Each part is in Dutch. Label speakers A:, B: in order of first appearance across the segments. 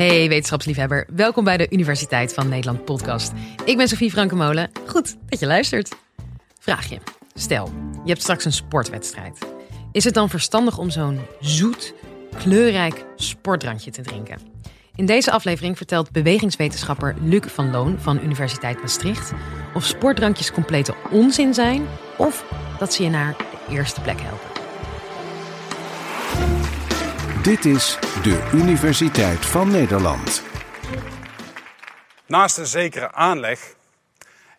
A: Hey wetenschapsliefhebber, welkom bij de Universiteit van Nederland podcast. Ik ben Sofie Frankemolen. Goed dat je luistert. Vraag je. Stel, je hebt straks een sportwedstrijd. Is het dan verstandig om zo'n zoet, kleurrijk sportdrankje te drinken? In deze aflevering vertelt bewegingswetenschapper Luc van Loon van Universiteit Maastricht of sportdrankjes complete onzin zijn of dat ze je naar de eerste plek helpen.
B: Dit is de Universiteit van Nederland.
C: Naast een zekere aanleg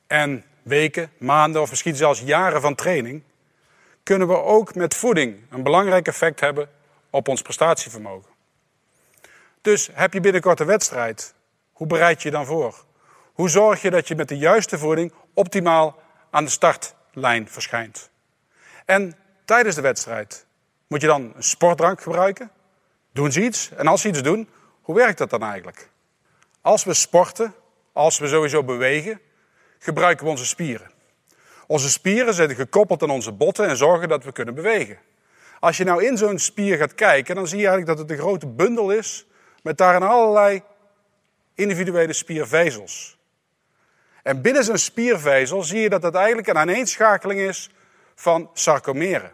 C: en weken, maanden of misschien zelfs jaren van training, kunnen we ook met voeding een belangrijk effect hebben op ons prestatievermogen. Dus heb je binnenkort een wedstrijd, hoe bereid je je dan voor? Hoe zorg je dat je met de juiste voeding optimaal aan de startlijn verschijnt? En tijdens de wedstrijd moet je dan een sportdrank gebruiken? Doen ze iets? En als ze iets doen, hoe werkt dat dan eigenlijk? Als we sporten, als we sowieso bewegen, gebruiken we onze spieren. Onze spieren zitten gekoppeld aan onze botten en zorgen dat we kunnen bewegen. Als je nou in zo'n spier gaat kijken, dan zie je eigenlijk dat het een grote bundel is met daarin allerlei individuele spiervezels. En binnen zo'n spiervezel zie je dat het eigenlijk een aaneenschakeling is van sarcomeren.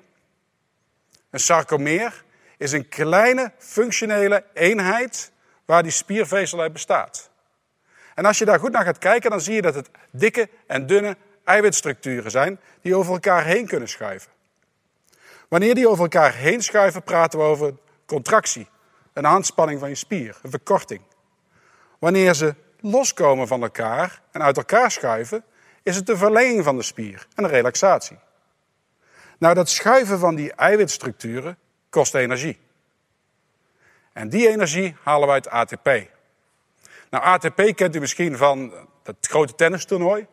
C: Een sarcomeer is een kleine functionele eenheid waar die spiervezel uit bestaat. En als je daar goed naar gaat kijken, dan zie je dat het dikke en dunne eiwitstructuren zijn die over elkaar heen kunnen schuiven. Wanneer die over elkaar heen schuiven, praten we over contractie, een aanspanning van je spier, een verkorting. Wanneer ze loskomen van elkaar en uit elkaar schuiven, is het de verlenging van de spier en een relaxatie. Nou, dat schuiven van die eiwitstructuren kost energie. En die energie halen we uit ATP. Nou, ATP kent u misschien van het grote tennistoernooi,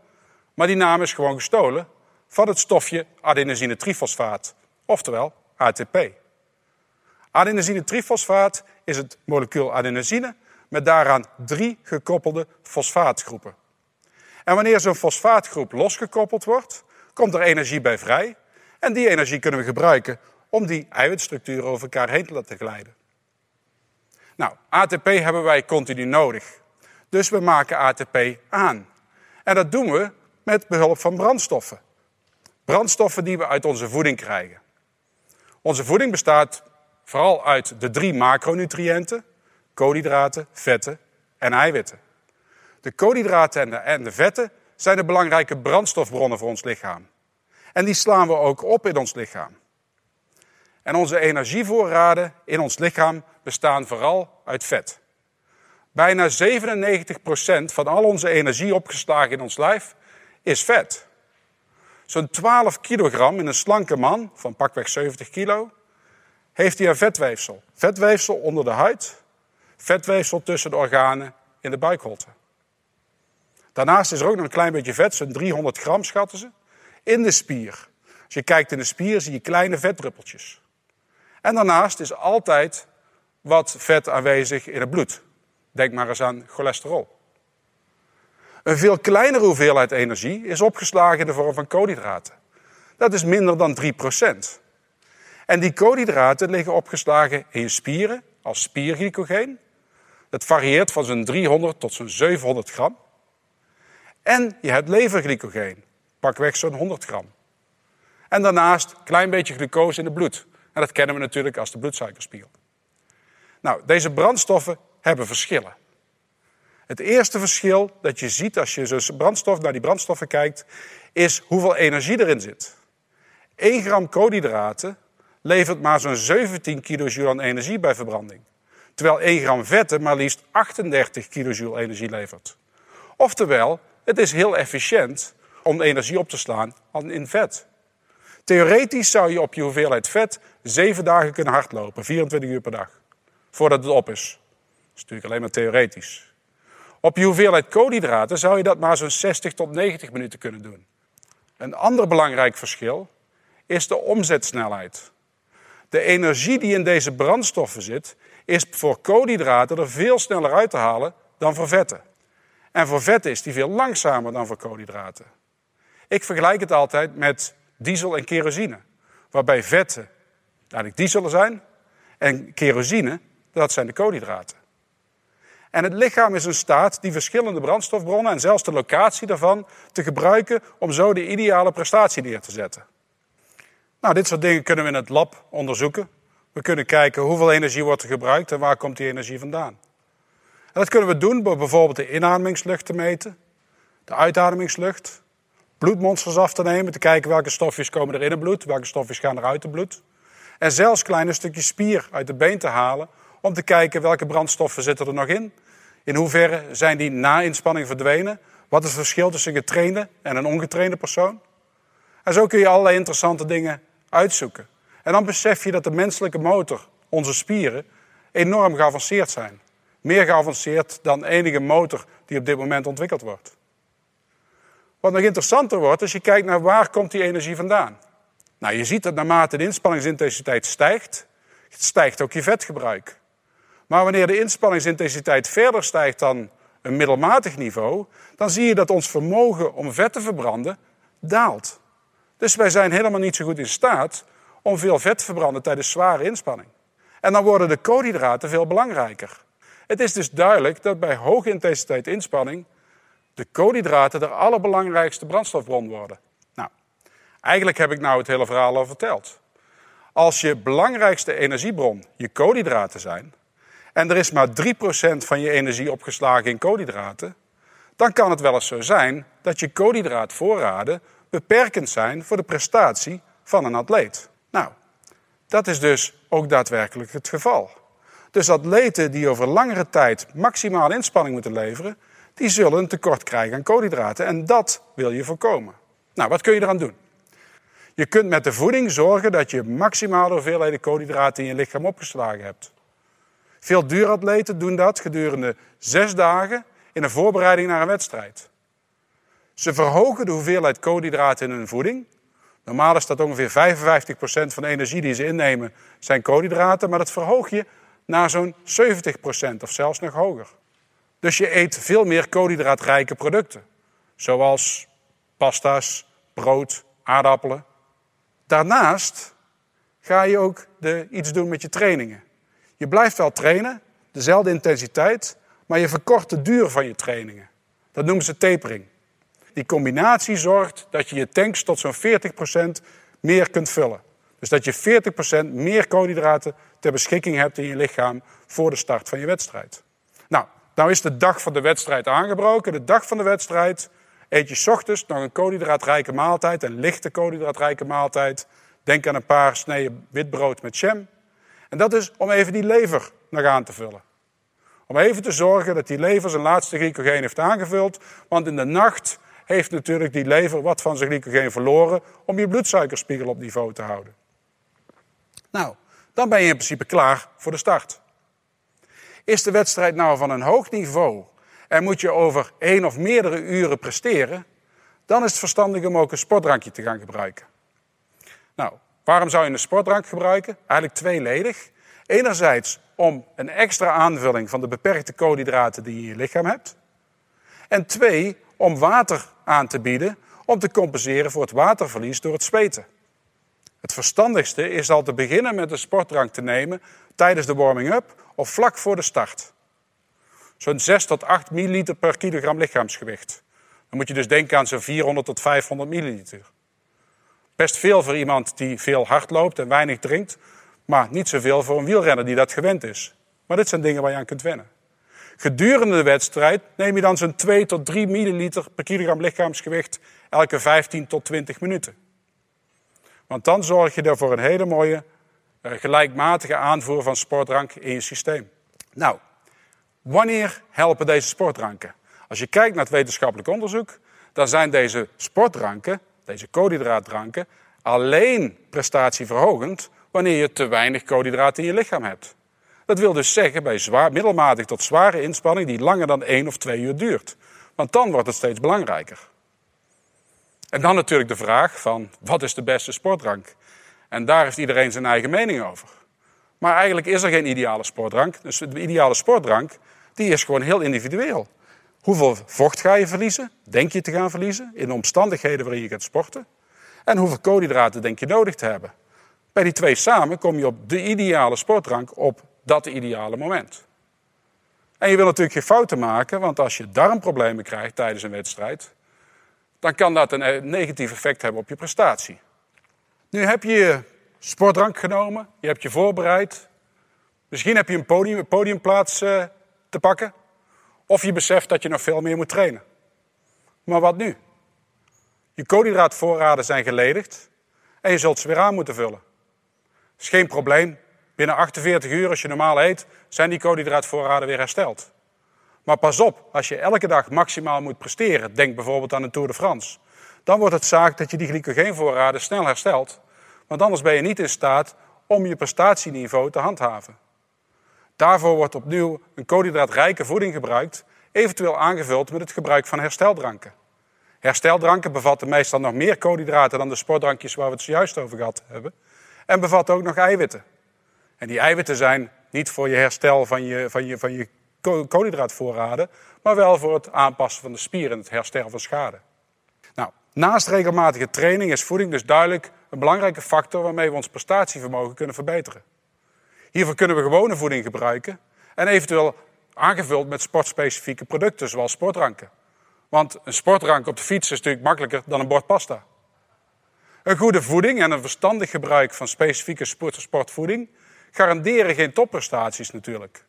C: maar die naam is gewoon gestolen van het stofje adenosine trifosfaat, oftewel ATP. Adenosine trifosfaat is het molecuul adenosine met daaraan drie gekoppelde fosfaatgroepen. En wanneer zo'n fosfaatgroep losgekoppeld wordt, komt er energie bij vrij. En die energie kunnen we gebruiken om die eiwitstructuren over elkaar heen te laten glijden. Nou, ATP hebben wij continu nodig. Dus we maken ATP aan. En dat doen we met behulp van brandstoffen. Brandstoffen die we uit onze voeding krijgen. Onze voeding bestaat vooral uit de drie macronutriënten: koolhydraten, vetten en eiwitten. De koolhydraten en de, en de vetten zijn de belangrijke brandstofbronnen voor ons lichaam. En die slaan we ook op in ons lichaam. En onze energievoorraden in ons lichaam bestaan vooral uit vet. Bijna 97% van al onze energie opgeslagen in ons lijf is vet. Zo'n 12 kilogram in een slanke man van pakweg 70 kilo heeft hij een vetweefsel. Vetweefsel onder de huid, vetweefsel tussen de organen in de buikholte. Daarnaast is er ook nog een klein beetje vet, zo'n 300 gram schatten ze, in de spier. Als je kijkt in de spier zie je kleine vetdruppeltjes. En daarnaast is altijd wat vet aanwezig in het bloed. Denk maar eens aan cholesterol. Een veel kleinere hoeveelheid energie is opgeslagen in de vorm van koolhydraten. Dat is minder dan 3%. En die koolhydraten liggen opgeslagen in je spieren als spierglycogeen. Dat varieert van zo'n 300 tot zo'n 700 gram. En je hebt leverglycogeen, pakweg zo'n 100 gram. En daarnaast een klein beetje glucose in het bloed. En dat kennen we natuurlijk als de bloedsuikerspiegel. Nou, deze brandstoffen hebben verschillen. Het eerste verschil dat je ziet als je zo brandstof, naar die brandstoffen kijkt, is hoeveel energie erin zit. 1 gram koolhydraten levert maar zo'n 17 kilojoule aan energie bij verbranding. Terwijl 1 gram vetten maar liefst 38 kilojoule energie levert. Oftewel, het is heel efficiënt om energie op te slaan in vet. Theoretisch zou je op je hoeveelheid vet zeven dagen kunnen hardlopen, 24 uur per dag, voordat het op is. Dat is natuurlijk alleen maar theoretisch. Op je hoeveelheid koolhydraten zou je dat maar zo'n 60 tot 90 minuten kunnen doen. Een ander belangrijk verschil is de omzetsnelheid. De energie die in deze brandstoffen zit, is voor koolhydraten er veel sneller uit te halen dan voor vetten. En voor vetten is die veel langzamer dan voor koolhydraten. Ik vergelijk het altijd met diesel en kerosine. Waarbij vetten eigenlijk diesel zijn en kerosine, dat zijn de koolhydraten. En het lichaam is in staat die verschillende brandstofbronnen en zelfs de locatie daarvan te gebruiken om zo de ideale prestatie neer te zetten. Nou, dit soort dingen kunnen we in het lab onderzoeken. We kunnen kijken hoeveel energie wordt er gebruikt en waar komt die energie vandaan. En dat kunnen we doen door bijvoorbeeld de inademingslucht te meten, de uitademingslucht, bloedmonsters af te nemen, te kijken welke stofjes komen er in het bloed, welke stofjes gaan er uit het bloed. En zelfs kleine stukjes spier uit het been te halen om te kijken welke brandstoffen zitten er nog in. In hoeverre zijn die na inspanning verdwenen? Wat is het verschil tussen een getrainde en een ongetrainde persoon? En zo kun je allerlei interessante dingen uitzoeken. En dan besef je dat de menselijke motor, onze spieren, enorm geavanceerd zijn. Meer geavanceerd dan enige motor die op dit moment ontwikkeld wordt. Wat nog interessanter wordt als je kijkt naar waar komt die energie vandaan. Nou, je ziet dat naarmate de inspanningsintensiteit stijgt, stijgt ook je vetgebruik. Maar wanneer de inspanningsintensiteit verder stijgt dan een middelmatig niveau, dan zie je dat ons vermogen om vet te verbranden daalt. Dus wij zijn helemaal niet zo goed in staat om veel vet te verbranden tijdens zware inspanning. En dan worden de koolhydraten veel belangrijker. Het is dus duidelijk dat bij hoge intensiteit inspanning de koolhydraten de allerbelangrijkste brandstofbron worden. Nou, eigenlijk heb ik nou het hele verhaal al verteld. Als je belangrijkste energiebron je koolhydraten zijn, en er is maar 3% van je energie opgeslagen in koolhydraten, dan kan het wel eens zo zijn dat je koolhydraatvoorraden beperkend zijn voor de prestatie van een atleet. Nou, dat is dus ook daadwerkelijk het geval. Dus atleten die over langere tijd maximaal inspanning moeten leveren, die zullen een tekort krijgen aan koolhydraten. En dat wil je voorkomen. Nou, wat kun je eraan doen? Je kunt met de voeding zorgen dat je maximale hoeveelheden koolhydraten in je lichaam opgeslagen hebt. Veel duuratleten doen dat gedurende zes dagen in een voorbereiding naar een wedstrijd. Ze verhogen de hoeveelheid koolhydraten in hun voeding. Normaal is dat ongeveer 55% van de energie die ze innemen zijn koolhydraten, maar dat verhoog je naar zo'n 70% of zelfs nog hoger. Dus je eet veel meer koolhydraatrijke producten, zoals pasta's, brood, aardappelen. Daarnaast ga je ook de, iets doen met je trainingen. Je blijft wel trainen, dezelfde intensiteit, maar je verkort de duur van je trainingen. Dat noemen ze tapering. Die combinatie zorgt dat je je tanks tot zo'n 40% meer kunt vullen. Dus dat je 40% meer koolhydraten ter beschikking hebt in je lichaam voor de start van je wedstrijd. Nou, nou is de dag van de wedstrijd aangebroken. De dag van de wedstrijd eet je ochtends nog een koolhydraatrijke maaltijd, een lichte koolhydraatrijke maaltijd. Denk aan een paar sneden witbrood met jam. En dat is om even die lever nog aan te vullen. Om even te zorgen dat die lever zijn laatste glycogeen heeft aangevuld. Want in de nacht heeft natuurlijk die lever wat van zijn glycogeen verloren om je bloedsuikerspiegel op niveau te houden. Nou, dan ben je in principe klaar voor de start. Is de wedstrijd nou van een hoog niveau en moet je over één of meerdere uren presteren, dan is het verstandig om ook een sportdrankje te gaan gebruiken. Nou, waarom zou je een sportdrank gebruiken? Eigenlijk tweeledig. Enerzijds om een extra aanvulling van de beperkte koolhydraten die je in je lichaam hebt. En twee, om water aan te bieden om te compenseren voor het waterverlies door het zweten. Het verstandigste is al te beginnen met een sportdrank te nemen tijdens de warming-up of vlak voor de start. Zo'n 6 tot 8 milliliter per kilogram lichaamsgewicht. Dan moet je dus denken aan zo'n 400 tot 500 milliliter. Best veel voor iemand die veel hard loopt en weinig drinkt, maar niet zoveel voor een wielrenner die dat gewend is. Maar dit zijn dingen waar je aan kunt wennen. Gedurende de wedstrijd neem je dan zo'n 2 tot 3 milliliter per kilogram lichaamsgewicht elke 15 tot 20 minuten. Want dan zorg je er voor een hele mooie eh, gelijkmatige aanvoer van sportdrank in je systeem. Nou, wanneer helpen deze sportdranken? Als je kijkt naar het wetenschappelijk onderzoek, dan zijn deze sportdranken, deze koolhydraatdranken, alleen prestatieverhogend wanneer je te weinig koolhydraten in je lichaam hebt. Dat wil dus zeggen bij zwaar, middelmatig tot zware inspanning die langer dan één of twee uur duurt. Want dan wordt het steeds belangrijker. En dan natuurlijk de vraag van wat is de beste sportdrank? En daar heeft iedereen zijn eigen mening over. Maar eigenlijk is er geen ideale sportdrank. Dus de ideale sportdrank die is gewoon heel individueel. Hoeveel vocht ga je verliezen? Denk je te gaan verliezen in de omstandigheden waarin je gaat sporten? En hoeveel koolhydraten denk je nodig te hebben? Bij die twee samen kom je op de ideale sportdrank op dat ideale moment. En je wil natuurlijk geen fouten maken, want als je darmproblemen krijgt tijdens een wedstrijd, dan kan dat een negatief effect hebben op je prestatie. Nu heb je je sportdrank genomen, je hebt je voorbereid. Misschien heb je een podium, podiumplaats uh, te pakken. Of je beseft dat je nog veel meer moet trainen. Maar wat nu? Je koolhydraatvoorraden zijn geledigd en je zult ze weer aan moeten vullen. Dat is geen probleem. Binnen 48 uur, als je normaal eet, zijn die koolhydraatvoorraden weer hersteld. Maar pas op, als je elke dag maximaal moet presteren, denk bijvoorbeeld aan de Tour de France, dan wordt het zaak dat je die glycogeenvoorraden snel herstelt. Want anders ben je niet in staat om je prestatieniveau te handhaven. Daarvoor wordt opnieuw een koolhydraatrijke voeding gebruikt, eventueel aangevuld met het gebruik van hersteldranken. Hersteldranken bevatten meestal nog meer koolhydraten dan de sportdrankjes waar we het zojuist over gehad hebben. En bevatten ook nog eiwitten. En die eiwitten zijn niet voor je herstel van je, van je, van je koolhydraatvoorraden, maar wel voor het aanpassen van de spieren en het herstel van schade. Nou, naast regelmatige training is voeding dus duidelijk een belangrijke factor waarmee we ons prestatievermogen kunnen verbeteren. Hiervoor kunnen we gewone voeding gebruiken en eventueel aangevuld met sportspecifieke producten zoals sportdranken. Want een sportdrank op de fiets is natuurlijk makkelijker dan een bord pasta. Een goede voeding en een verstandig gebruik van specifieke sportvoeding garanderen geen topprestaties natuurlijk.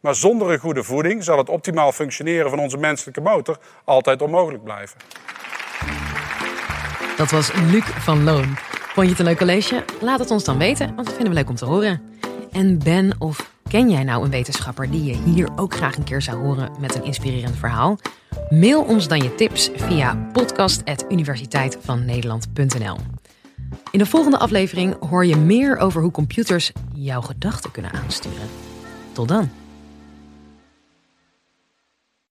C: Maar zonder een goede voeding zal het optimaal functioneren van onze menselijke motor altijd onmogelijk blijven.
A: Dat was Luc van Loon. Vond je het een leuk college? Laat het ons dan weten, want dat vinden we leuk om te horen. En ben of ken jij nou een wetenschapper die je hier ook graag een keer zou horen met een inspirerend verhaal? Mail ons dan je tips via podcast.universiteitvannederland.nl. In de volgende aflevering hoor je meer over hoe computers jouw gedachten kunnen aansturen. Tot dan.